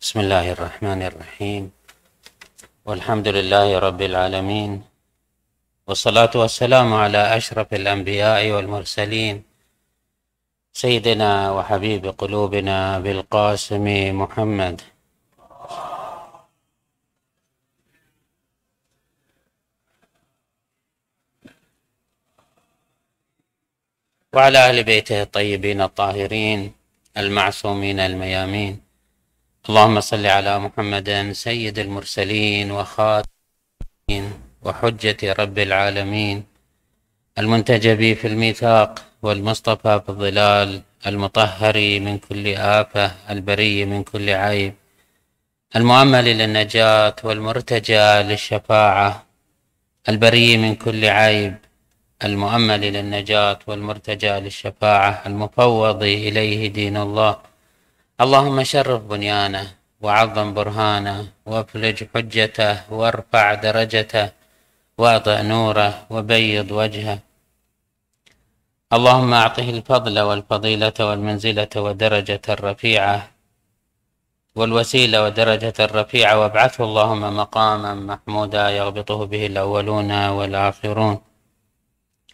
بسم الله الرحمن الرحيم. والحمد لله رب العالمين. والصلاة والسلام على أشرف الأنبياء والمرسلين. سيدنا وحبيب قلوبنا بالقاسم محمد. وعلى أهل بيته الطيبين الطاهرين المعصومين الميامين. اللهم صل على محمد سيد المرسلين وخاتم وحجة رب العالمين المنتجب في الميثاق والمصطفى في الظلال المطهر من كل آفة البري من كل عيب المؤمل للنجاة والمرتجى للشفاعة البري من كل عيب المؤمل للنجاة والمرتجى للشفاعة المفوض إليه دين الله اللهم شرف بنيانه وعظم برهانه وأفلج حجته وارفع درجته واضع نوره وبيض وجهه. اللهم أعطه الفضل والفضيلة والمنزلة والدرجه الرفيعة والوسيلة والدرجه الرفيعة وابعثه اللهم مقاما محمودا يغبطه به الأولون والآخرون.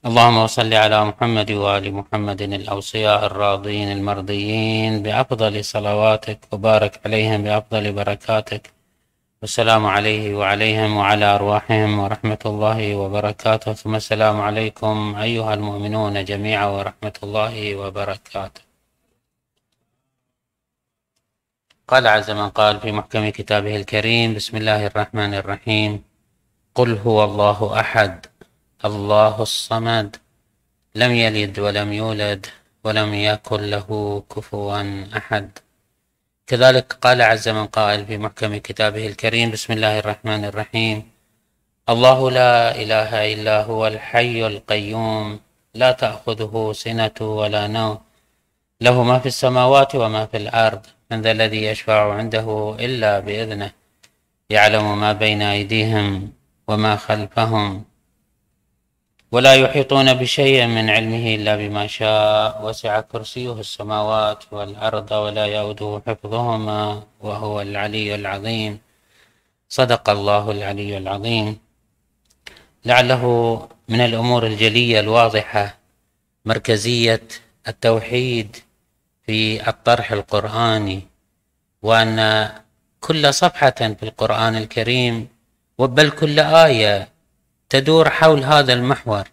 اللهم صل على محمد وآل محمد الأوصياء الراضين المرضيين بأفضل صلواتك وبارك عليهم بأفضل بركاتك. والسلام عليه وعليهم وعلى أرواحهم ورحمة الله وبركاته. ثم السلام عليكم أيها المؤمنون جميعا ورحمة الله وبركاته. قال عز من قال في محكم كتابه الكريم بسم الله الرحمن الرحيم. قل هو الله أحد. الله الصمد. لم يلد ولم يولد ولم يكن له كفوا أحد. كذلك قال عز من قائل في محكم كتابه الكريم بسم الله الرحمن الرحيم. الله لا إله إلا هو الحي القيوم. لا تأخذه سنة ولا نوم. له ما في السماوات وما في الأرض. من ذا الذي يشفع عنده إلا بإذنه. يعلم ما بين أيديهم وما خلفهم. ولا يحيطون بشيء من علمه إلا بما شاء. وسع كرسيه السماوات والأرض ولا يؤده حفظهما وهو العلي العظيم. صدق الله العلي العظيم. لعله من الأمور الجلية الواضحة مركزية التوحيد في الطرح القرآني وأن كل صفحة في القرآن الكريم بل كل آية تدور حول هذا المحور.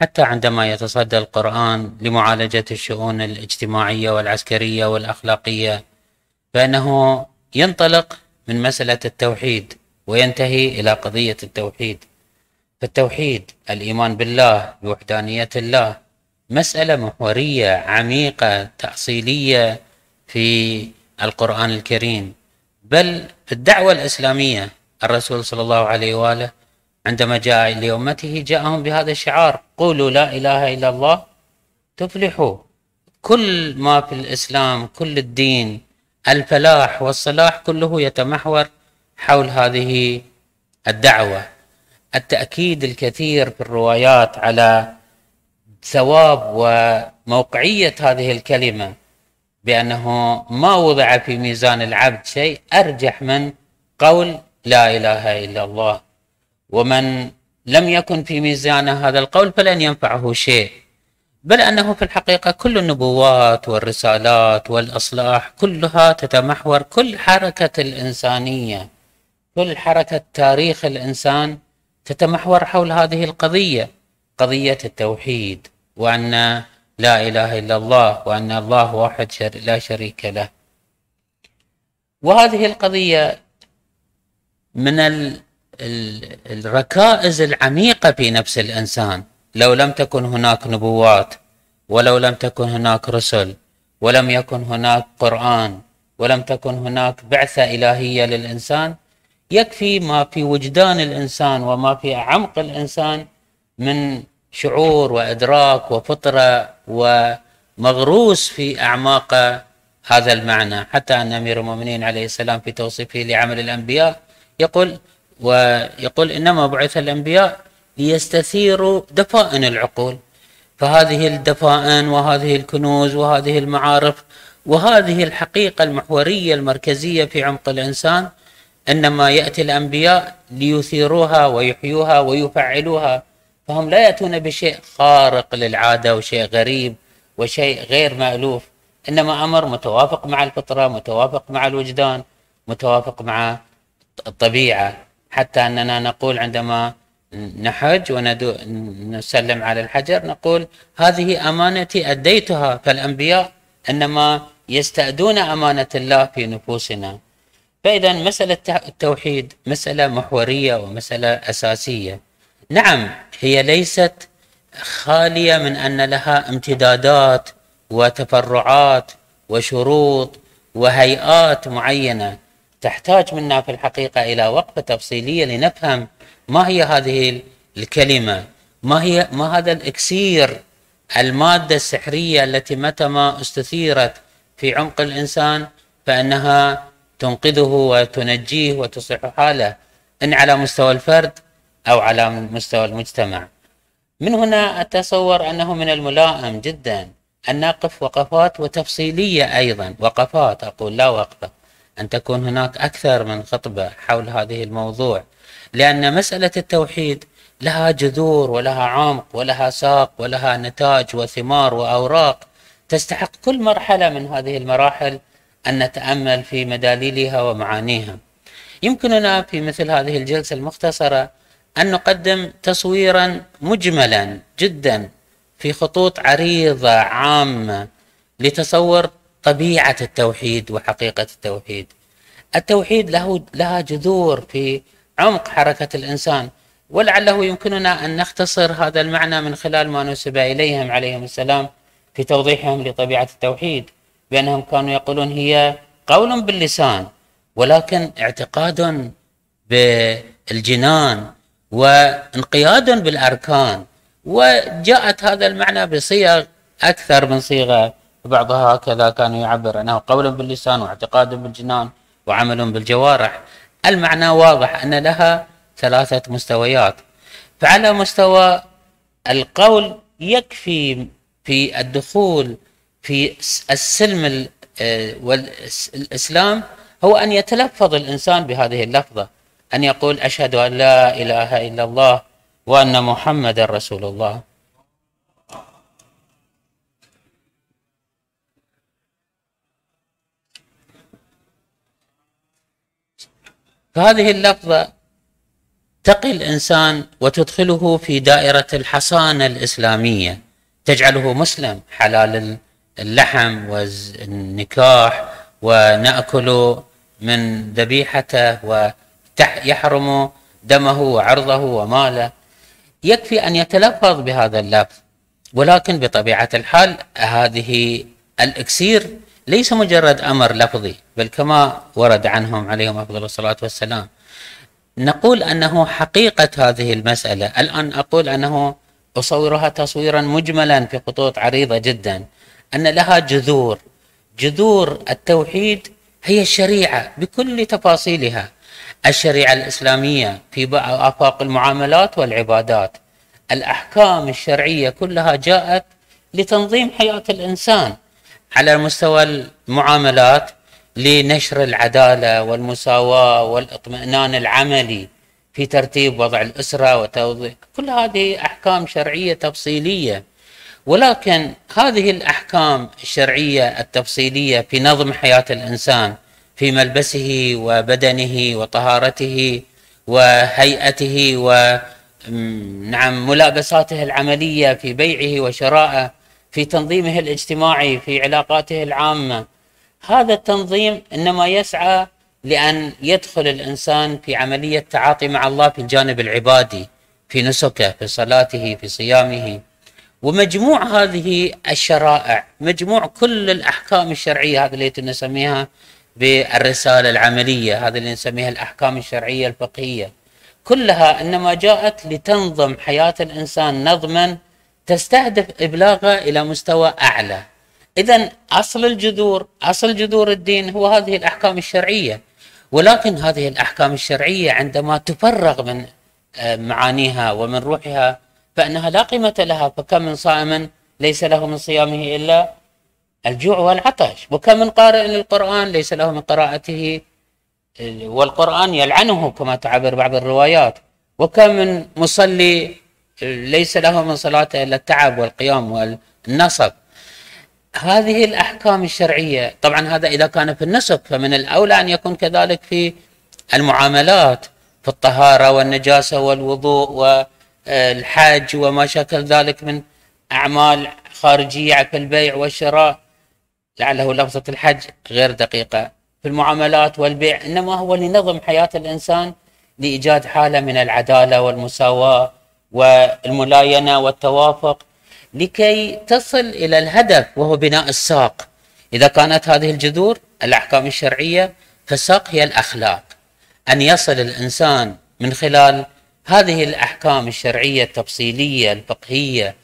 حتى عندما يتصدى القرآن لمعالجة الشؤون الاجتماعية والعسكرية والأخلاقية فإنه ينطلق من مسألة التوحيد وينتهي إلى قضية التوحيد. فالتوحيد الإيمان بالله بوحدانية الله مسألة محورية عميقة تأصيلية في القرآن الكريم. بل في الدعوة الإسلامية الرسول صلى الله عليه وآله عندما جاء لأمته جاءهم بهذا الشعار قولوا لا إله إلا الله تفلحوا. كل ما في الإسلام كل الدين الفلاح والصلاح كله يتمحور حول هذه الدعوة. التأكيد الكثير في الروايات على ثواب وموقعية هذه الكلمة بأنه ما وضع في ميزان العبد شيء أرجح من قول لا إله إلا الله. ومن لم يكن في ميزان هذا القول فلن ينفعه شيء. بل أنه في الحقيقة كل النبوات والرسالات والأصلاح كلها تتمحور كل حركة الإنسانية كل حركة تاريخ الإنسان تتمحور حول هذه القضية قضية التوحيد وأن لا إله إلا الله وأن الله واحد شر لا شريك له. وهذه القضية من الركائز العميقة في نفس الإنسان. لو لم تكن هناك نبوات ولو لم تكن هناك رسل ولم يكن هناك قرآن ولم تكن هناك بعثة إلهية للإنسان يكفي ما في وجدان الإنسان وما في عمق الإنسان من شعور وإدراك وفطرة ومغروس في أعماق هذا المعنى. حتى أن أمير المؤمنين عليه السلام في توصيفه لعمل الأنبياء يقول ويقول إنما بعث الأنبياء ليستثيروا دفائن العقول. فهذه الدفائن وهذه الكنوز وهذه المعارف وهذه الحقيقة المحورية المركزية في عمق الإنسان إنما يأتي الأنبياء ليثيروها ويحيوها ويفعلوها. فهم لا يأتون بشيء خارق للعادة وشيء غريب وشيء غير مألوف. إنما أمر متوافق مع الفطرة متوافق مع الوجدان متوافق مع الطبيعة. حتى أننا نقول عندما نحج ونسلم على الحجر نقول هذه أمانتي أديتها فالأنبياء إنما يستأدون أمانة الله في نفوسنا. فإذا مسألة التوحيد مسألة محورية ومسألة أساسية. نعم هي ليست خالية من أن لها امتدادات وتفرعات وشروط وهيئات معينة. تحتاج منا في الحقيقة إلى وقفة تفصيلية لنفهم ما هي هذه الكلمة. ما هي ما هذا الإكسير المادة السحرية التي متى ما استثيرت في عمق الإنسان فإنها تنقذه وتنجيه وتصلح حاله إن على مستوى الفرد أو على مستوى المجتمع. من هنا أتصور أنه من الملائم جدا أن نقف وقفات وتفصيلية أيضا. وقفات أقول لا وقفة. أن تكون هناك أكثر من خطبة حول هذه الموضوع لأن مسألة التوحيد لها جذور ولها عمق ولها ساق ولها نتاج وثمار وأوراق. تستحق كل مرحلة من هذه المراحل أن نتأمل في مداليلها ومعانيها. يمكننا في مثل هذه الجلسة المختصرة أن نقدم تصويرا مجملا جدا في خطوط عريضة عامة لتصور طبيعة التوحيد وحقيقة التوحيد. التوحيد له لها جذور في عمق حركة الإنسان. ولعله يمكننا أن نختصر هذا المعنى من خلال ما نسب إليهم عليهم السلام في توضيحهم لطبيعة التوحيد بأنهم كانوا يقولون هي قول باللسان ولكن اعتقاد بالجنان وانقياد بالأركان. وجاءت هذا المعنى بصيغ أكثر من صيغة بعضها هكذا كانوا يعبر أنه قول باللسان واعتقاد بالجنان وعمل بالجوارح. المعنى واضح أن لها ثلاثة مستويات. فعلى مستوى القول يكفي في الدخول في السلم آه، والإسلام هو أن يتلفظ الإنسان بهذه اللفظة أن يقول أشهد أن لا إله إلا الله وأن محمد رسول الله. فهذه اللفظة تقي الإنسان وتدخله في دائرة الحصانة الإسلامية تجعله مسلم حلال اللحم والنكاح ونأكل من ذبيحته ويحرم دمه وعرضه وماله. يكفي أن يتلفظ بهذا اللفظ ولكن بطبيعة الحال هذه الإكسير ليس مجرد أمر لفظي بل كما ورد عنهم عليهم أفضل الصلاة والسلام. نقول أنه حقيقة هذه المسألة. الآن أقول أنه أصورها تصويرا مجملا في خطوط عريضة جدا. أن لها جذور. جذور التوحيد هي الشريعة بكل تفاصيلها. الشريعة الإسلامية في آفاق المعاملات والعبادات. الأحكام الشرعية كلها جاءت لتنظيم حياة الإنسان. على مستوى المعاملات لنشر العدالة والمساواة والإطمئنان العملي في ترتيب وضع الأسرة وتوضيح كل هذه أحكام شرعية تفصيلية. ولكن هذه الأحكام الشرعية التفصيلية في نظم حياة الإنسان في ملبسه وبدنه وطهارته وهيئته و نعم ملابساته العملية في بيعه وشرائه في تنظيمه الاجتماعي في علاقاته العامة. هذا التنظيم إنما يسعى لأن يدخل الإنسان في عملية تعاطي مع الله في الجانب العبادي في نسكه في صلاته في صيامه. ومجموع هذه الشرائع مجموع كل الأحكام الشرعية هذه التي نسميها بالرسالة العملية هذه اللي نسميها الأحكام الشرعية الفقهية. كلها إنما جاءت لتنظم حياة الإنسان نظما تستهدف إبلاغه إلى مستوى أعلى. إذا أصل الجذور أصل جذور الدين هو هذه الأحكام الشرعية. ولكن هذه الأحكام الشرعية عندما تفرغ من آه، معانيها ومن روحها فإنها لا قيمة لها. فكم من صائم ليس له من صيامه إلا الجوع والعطش. وكم من قارئ للقرآن ليس له من قراءته والقرآن يلعنه كما تعبر بعض الروايات. وكم من مصلي ليس له من صلاته إلا التعب والقيام والنصب. هذه الأحكام الشرعية طبعا هذا إذا كان في النسك فمن الأولى أن يكون كذلك في المعاملات في الطهارة والنجاسة والوضوء والحج وما شكل ذلك من أعمال خارجية في البيع والشراء لعله لفظة الحج غير دقيقة. في المعاملات والبيع إنما هو لنظم حياة الإنسان لإيجاد حالة من العدالة والمساواة والملاينة والتوافق لكي تصل إلى الهدف وهو بناء الساق. إذا كانت هذه الجذور الأحكام الشرعية فالساق هي الأخلاق. أن يصل الإنسان من خلال هذه الأحكام الشرعية التفصيلية الفقهية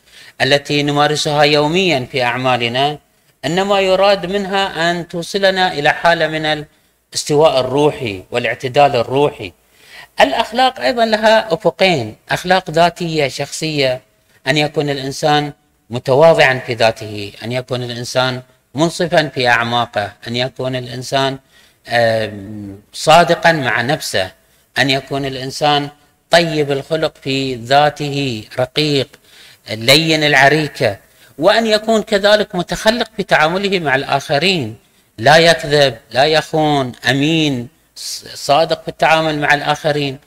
التي نمارسها يوميا في أعمالنا إنما يراد منها أن توصلنا إلى حالة من الاستواء الروحي والاعتدال الروحي. الأخلاق أيضا لها أفقين. أخلاق ذاتية شخصية. أن يكون الإنسان متواضعا في ذاته أن يكون الإنسان منصفا في أعماقه أن يكون الإنسان صادقا مع نفسه أن يكون الإنسان طيب الخلق في ذاته رقيق لين العريكة وأن يكون كذلك متخلق في تعامله مع الآخرين. لا يكذب لا يخون أمين. صادق في التعامل مع الآخرين.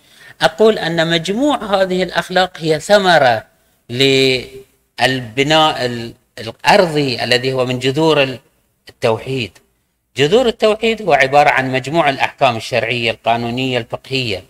أقول أن مجموع هذه الأخلاق هي ثمرة للبناء الأرضي الذي هو من جذور التوحيد. جذور التوحيد هو عبارة عن مجموع الأحكام الشرعية القانونية الفقهية.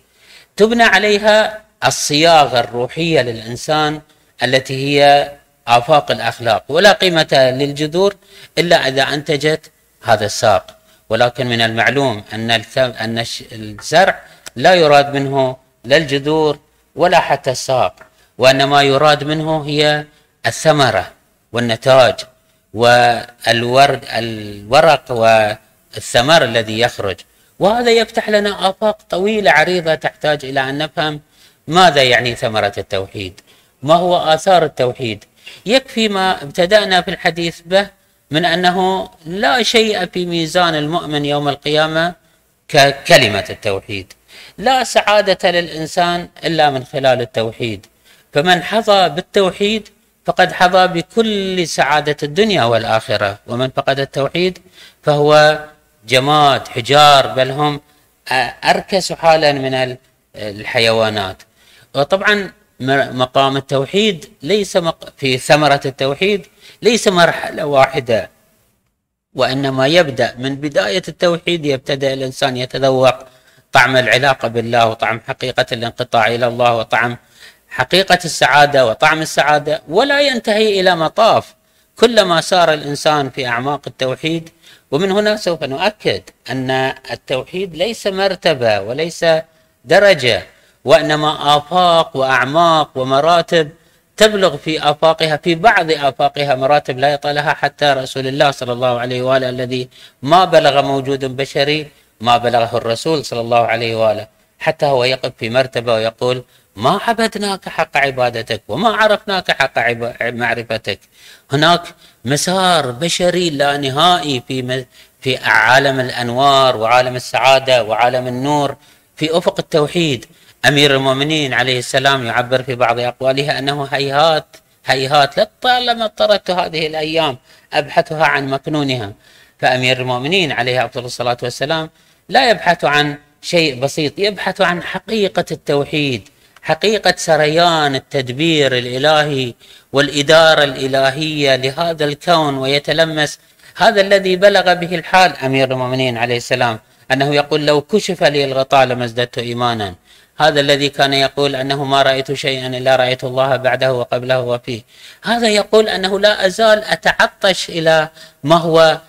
تبنى عليها الصياغة الروحية للإنسان التي هي آفاق الأخلاق. ولا قيمة للجذور إلا إذا أنتجت هذا الساق. ولكن من المعلوم أن أن الزرع لا يراد منه لا الجذور ولا حتى الساق وأن ما يراد منه هي الثمرة والنتاج والورد الورق والثمر الذي يخرج. وهذا يفتح لنا آفاق طويلة عريضة تحتاج إلى أن نفهم ماذا يعني ثمرة التوحيد ما هو آثار التوحيد. يكفي ما ابتدأنا في الحديث به من أنه لا شيء في ميزان المؤمن يوم القيامة ككلمة التوحيد. لا سعادة للإنسان إلا من خلال التوحيد. فمن حظى بالتوحيد فقد حظى بكل سعادة الدنيا والآخرة. ومن فقد التوحيد فهو جماد حجار بل هم أركس حالا من الحيوانات. وطبعا مقام التوحيد ليس في ثمرة التوحيد ليس مرحلة واحدة. وإنما يبدأ من بداية التوحيد يبتدأ الإنسان يتذوق طعم العلاقة بالله وطعم حقيقة الانقطاع إلى الله وطعم حقيقة السعادة وطعم السعادة ولا ينتهي إلى مطاف. كلما سار الإنسان في أعماق التوحيد ومن هنا سوف نؤكد أن التوحيد ليس مرتبة وليس درجة. وإنما آفاق وأعماق ومراتب تبلغ في آفاقها في بعض آفاقها مراتب لا يطالها حتى رسول الله صلى الله عليه وآله الذي ما بلغ موجود بشري ما بلغه الرسول صلى الله عليه وآله. حتى هو يقف في مرتبة ويقول ما عبدناك حق عبادتك وما عرفناك حق معرفتك. هناك مسار بشري لا نهائي في في عالم الأنوار وعالم السعادة وعالم النور في أفق التوحيد. أمير المؤمنين عليه السلام يعبر في بعض أقواله أنه هيهات هيهات لطالما اضطرت هذه الأيام أبحثها عن مكنونها. فأمير المؤمنين عليه أفضل الصلاة والسلام لا يبحث عن شيء بسيط يبحث عن حقيقة التوحيد حقيقة سريان التدبير الإلهي والإدارة الإلهية لهذا الكون ويتلمس هذا الذي بلغ به الحال. أمير المؤمنين عليه السلام أنه يقول لو كشف لي الغطاء لما ازددت إيمانا. هذا الذي كان يقول أنه ما رأيت شيئا إلا رأيت الله بعده وقبله وفيه. هذا يقول أنه لا أزال أتعطش إلى ما هو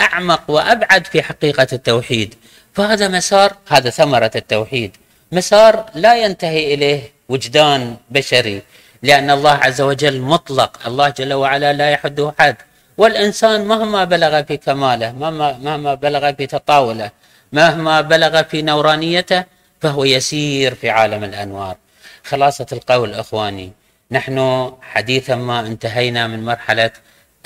أعمق وأبعد في حقيقة التوحيد. فهذا مسار هذا ثمرة التوحيد. مسار لا ينتهي إليه وجدان بشري لأن الله عز وجل مطلق. الله جل وعلا لا يحده حد والإنسان مهما بلغ في كماله مهما مهما بلغ في تطاوله مهما بلغ في نورانيته فهو يسير في عالم الأنوار. خلاصة القول إخواني نحن حديثا ما انتهينا من مرحلة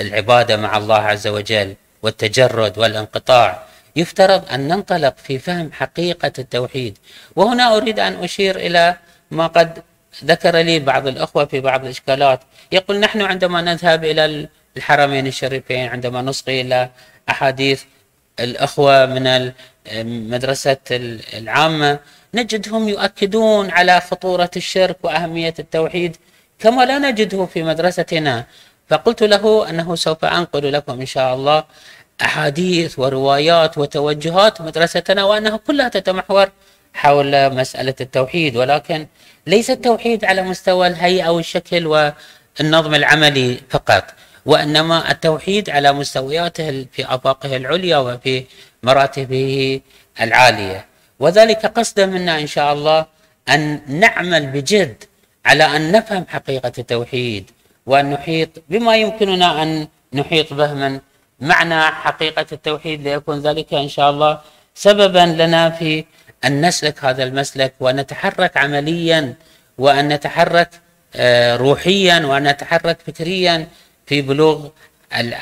العبادة مع الله عز وجل والتجرد والانقطاع. يفترض أن ننطلق في فهم حقيقة التوحيد. وهنا أريد أن أشير إلى ما قد ذكر لي بعض الأخوة في بعض الإشكالات. يقول نحن عندما نذهب إلى الحرمين الشريفين عندما نصغي إلى أحاديث الأخوة من المدرسة العامة نجدهم يؤكدون على خطورة الشرك وأهمية التوحيد كما لا نجده في مدرستنا. فقلت له أنه سوف أنقل لكم إن شاء الله أحاديث وروايات وتوجهات مدرستنا وأنها كلها تتمحور حول مسألة التوحيد. ولكن ليس التوحيد على مستوى الهيئة والشكل والنظم العملي فقط وإنما التوحيد على مستوياته في آفاقه العليا وفي مراتبه العالية. وذلك قصد منا إن شاء الله أن نعمل بجد على أن نفهم حقيقة التوحيد وأن نحيط بما يمكننا أن نحيط به من معنى حقيقة التوحيد ليكون ذلك إن شاء الله سببا لنا في أن نسلك هذا المسلك وأن نتحرك عمليا وأن نتحرك آه، روحيا وأن نتحرك فكريا في بلوغ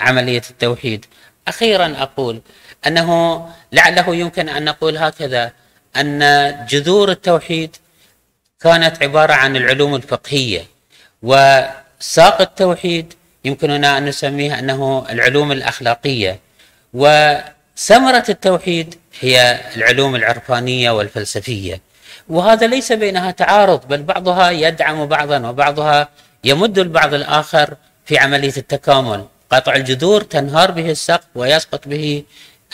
عملية التوحيد. أخيرا أقول أنه لعله يمكن أن نقول هكذا. أن جذور التوحيد كانت عبارة عن العلوم الفقهية وساق التوحيد يمكننا أن نسميه أنه العلوم الأخلاقية وثمرة التوحيد هي العلوم العرفانية والفلسفية. وهذا ليس بينها تعارض بل بعضها يدعم بعضا وبعضها يمد البعض الآخر في عملية التكامل. قطع الجذور تنهار به السقف ويسقط به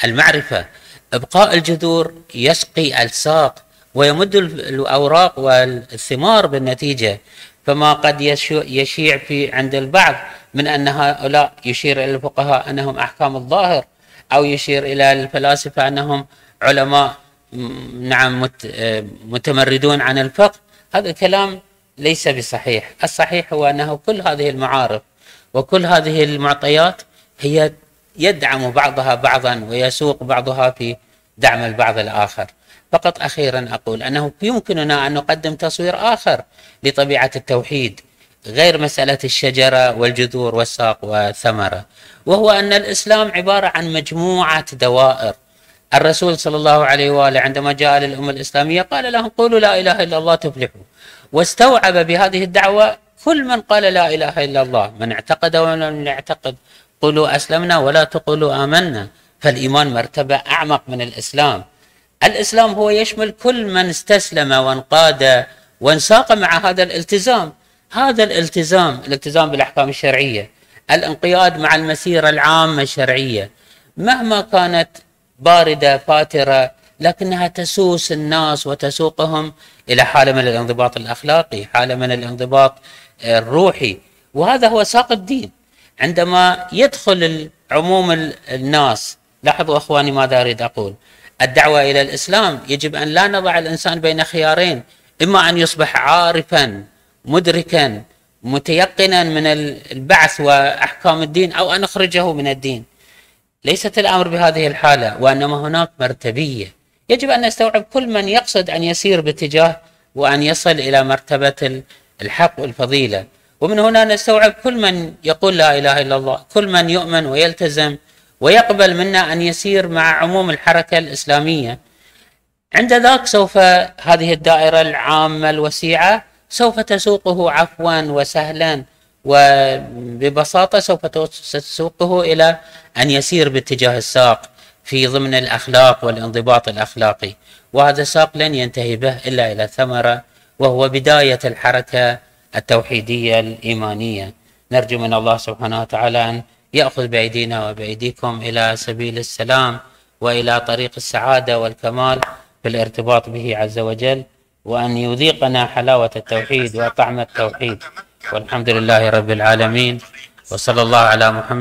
المعرفة. إبقاء الجذور يسقي الساق ويمد الأوراق والثمار بالنتيجة. فما قد يشيع في عند البعض من أن هؤلاء يشير إلى الفقهاء أنهم أحكام الظاهر أو يشير إلى الفلاسفة أنهم علماء نعم متمردون عن الفقه. هذا الكلام ليس بصحيح. الصحيح هو أنه كل هذه المعارف وكل هذه المعطيات هي يدعم بعضها بعضا ويسوق بعضها في دعم البعض الآخر. فقط أخيرا أقول أنه يمكننا أن نقدم تصوير آخر لطبيعة التوحيد غير مسألة الشجرة والجذور والساق والثمرة وهو أن الإسلام عبارة عن مجموعة دوائر. الرسول صلى الله عليه وآله عندما جاء للأمة الإسلامية قال لهم قولوا لا إله إلا الله تفلحوا واستوعب بهذه الدعوة كل من قال لا إله إلا الله من اعتقد ومن لم يعتقد قولوا أسلمنا ولا تقولوا آمنا. فالإيمان مرتبة أعمق من الإسلام. الإسلام هو يشمل كل من استسلم وانقاد وانساق مع هذا الالتزام. هذا الالتزام الالتزام بالأحكام الشرعية. الانقياد مع المسيرة العامة الشرعية. مهما كانت باردة فاترة لكنها تسوس الناس وتسوقهم إلى حالة من الانضباط الأخلاقي حالة من الانضباط الروحي. وهذا هو ساق الدين. عندما يدخل عموم الناس لاحظوا أخواني ماذا أريد أقول؟ الدعوة إلى الإسلام يجب أن لا نضع الإنسان بين خيارين إما أن يصبح عارفا مدركا متيقنا من البعث وأحكام الدين أو أن نخرجه من الدين. ليست الأمر بهذه الحالة وإنما هناك مرتبية. يجب أن نستوعب كل من يقصد أن يسير باتجاه وأن يصل إلى مرتبة الحق والفضيلة. ومن هنا نستوعب كل من يقول لا إله إلا الله كل من يؤمن ويلتزم ويقبل منا أن يسير مع عموم الحركة الإسلامية. عند ذاك سوف هذه الدائرة العامة الوسيعة سوف تسوقه عفوا وسهلا وببساطة سوف تسوقه إلى أن يسير باتجاه الساق في ضمن الأخلاق والانضباط الأخلاقي. وهذا الساق لن ينتهي به إلا إلى ثمرة وهو بداية الحركة التوحيدية الإيمانية. نرجو من الله سبحانه وتعالى أن يأخذ بأيدينا وبأيديكم إلى سبيل السلام وإلى طريق السعادة والكمال في الارتباط به عز وجل وأن يذيقنا حلاوة التوحيد وطعم التوحيد. والحمد لله رب العالمين. وصلى الله على محمد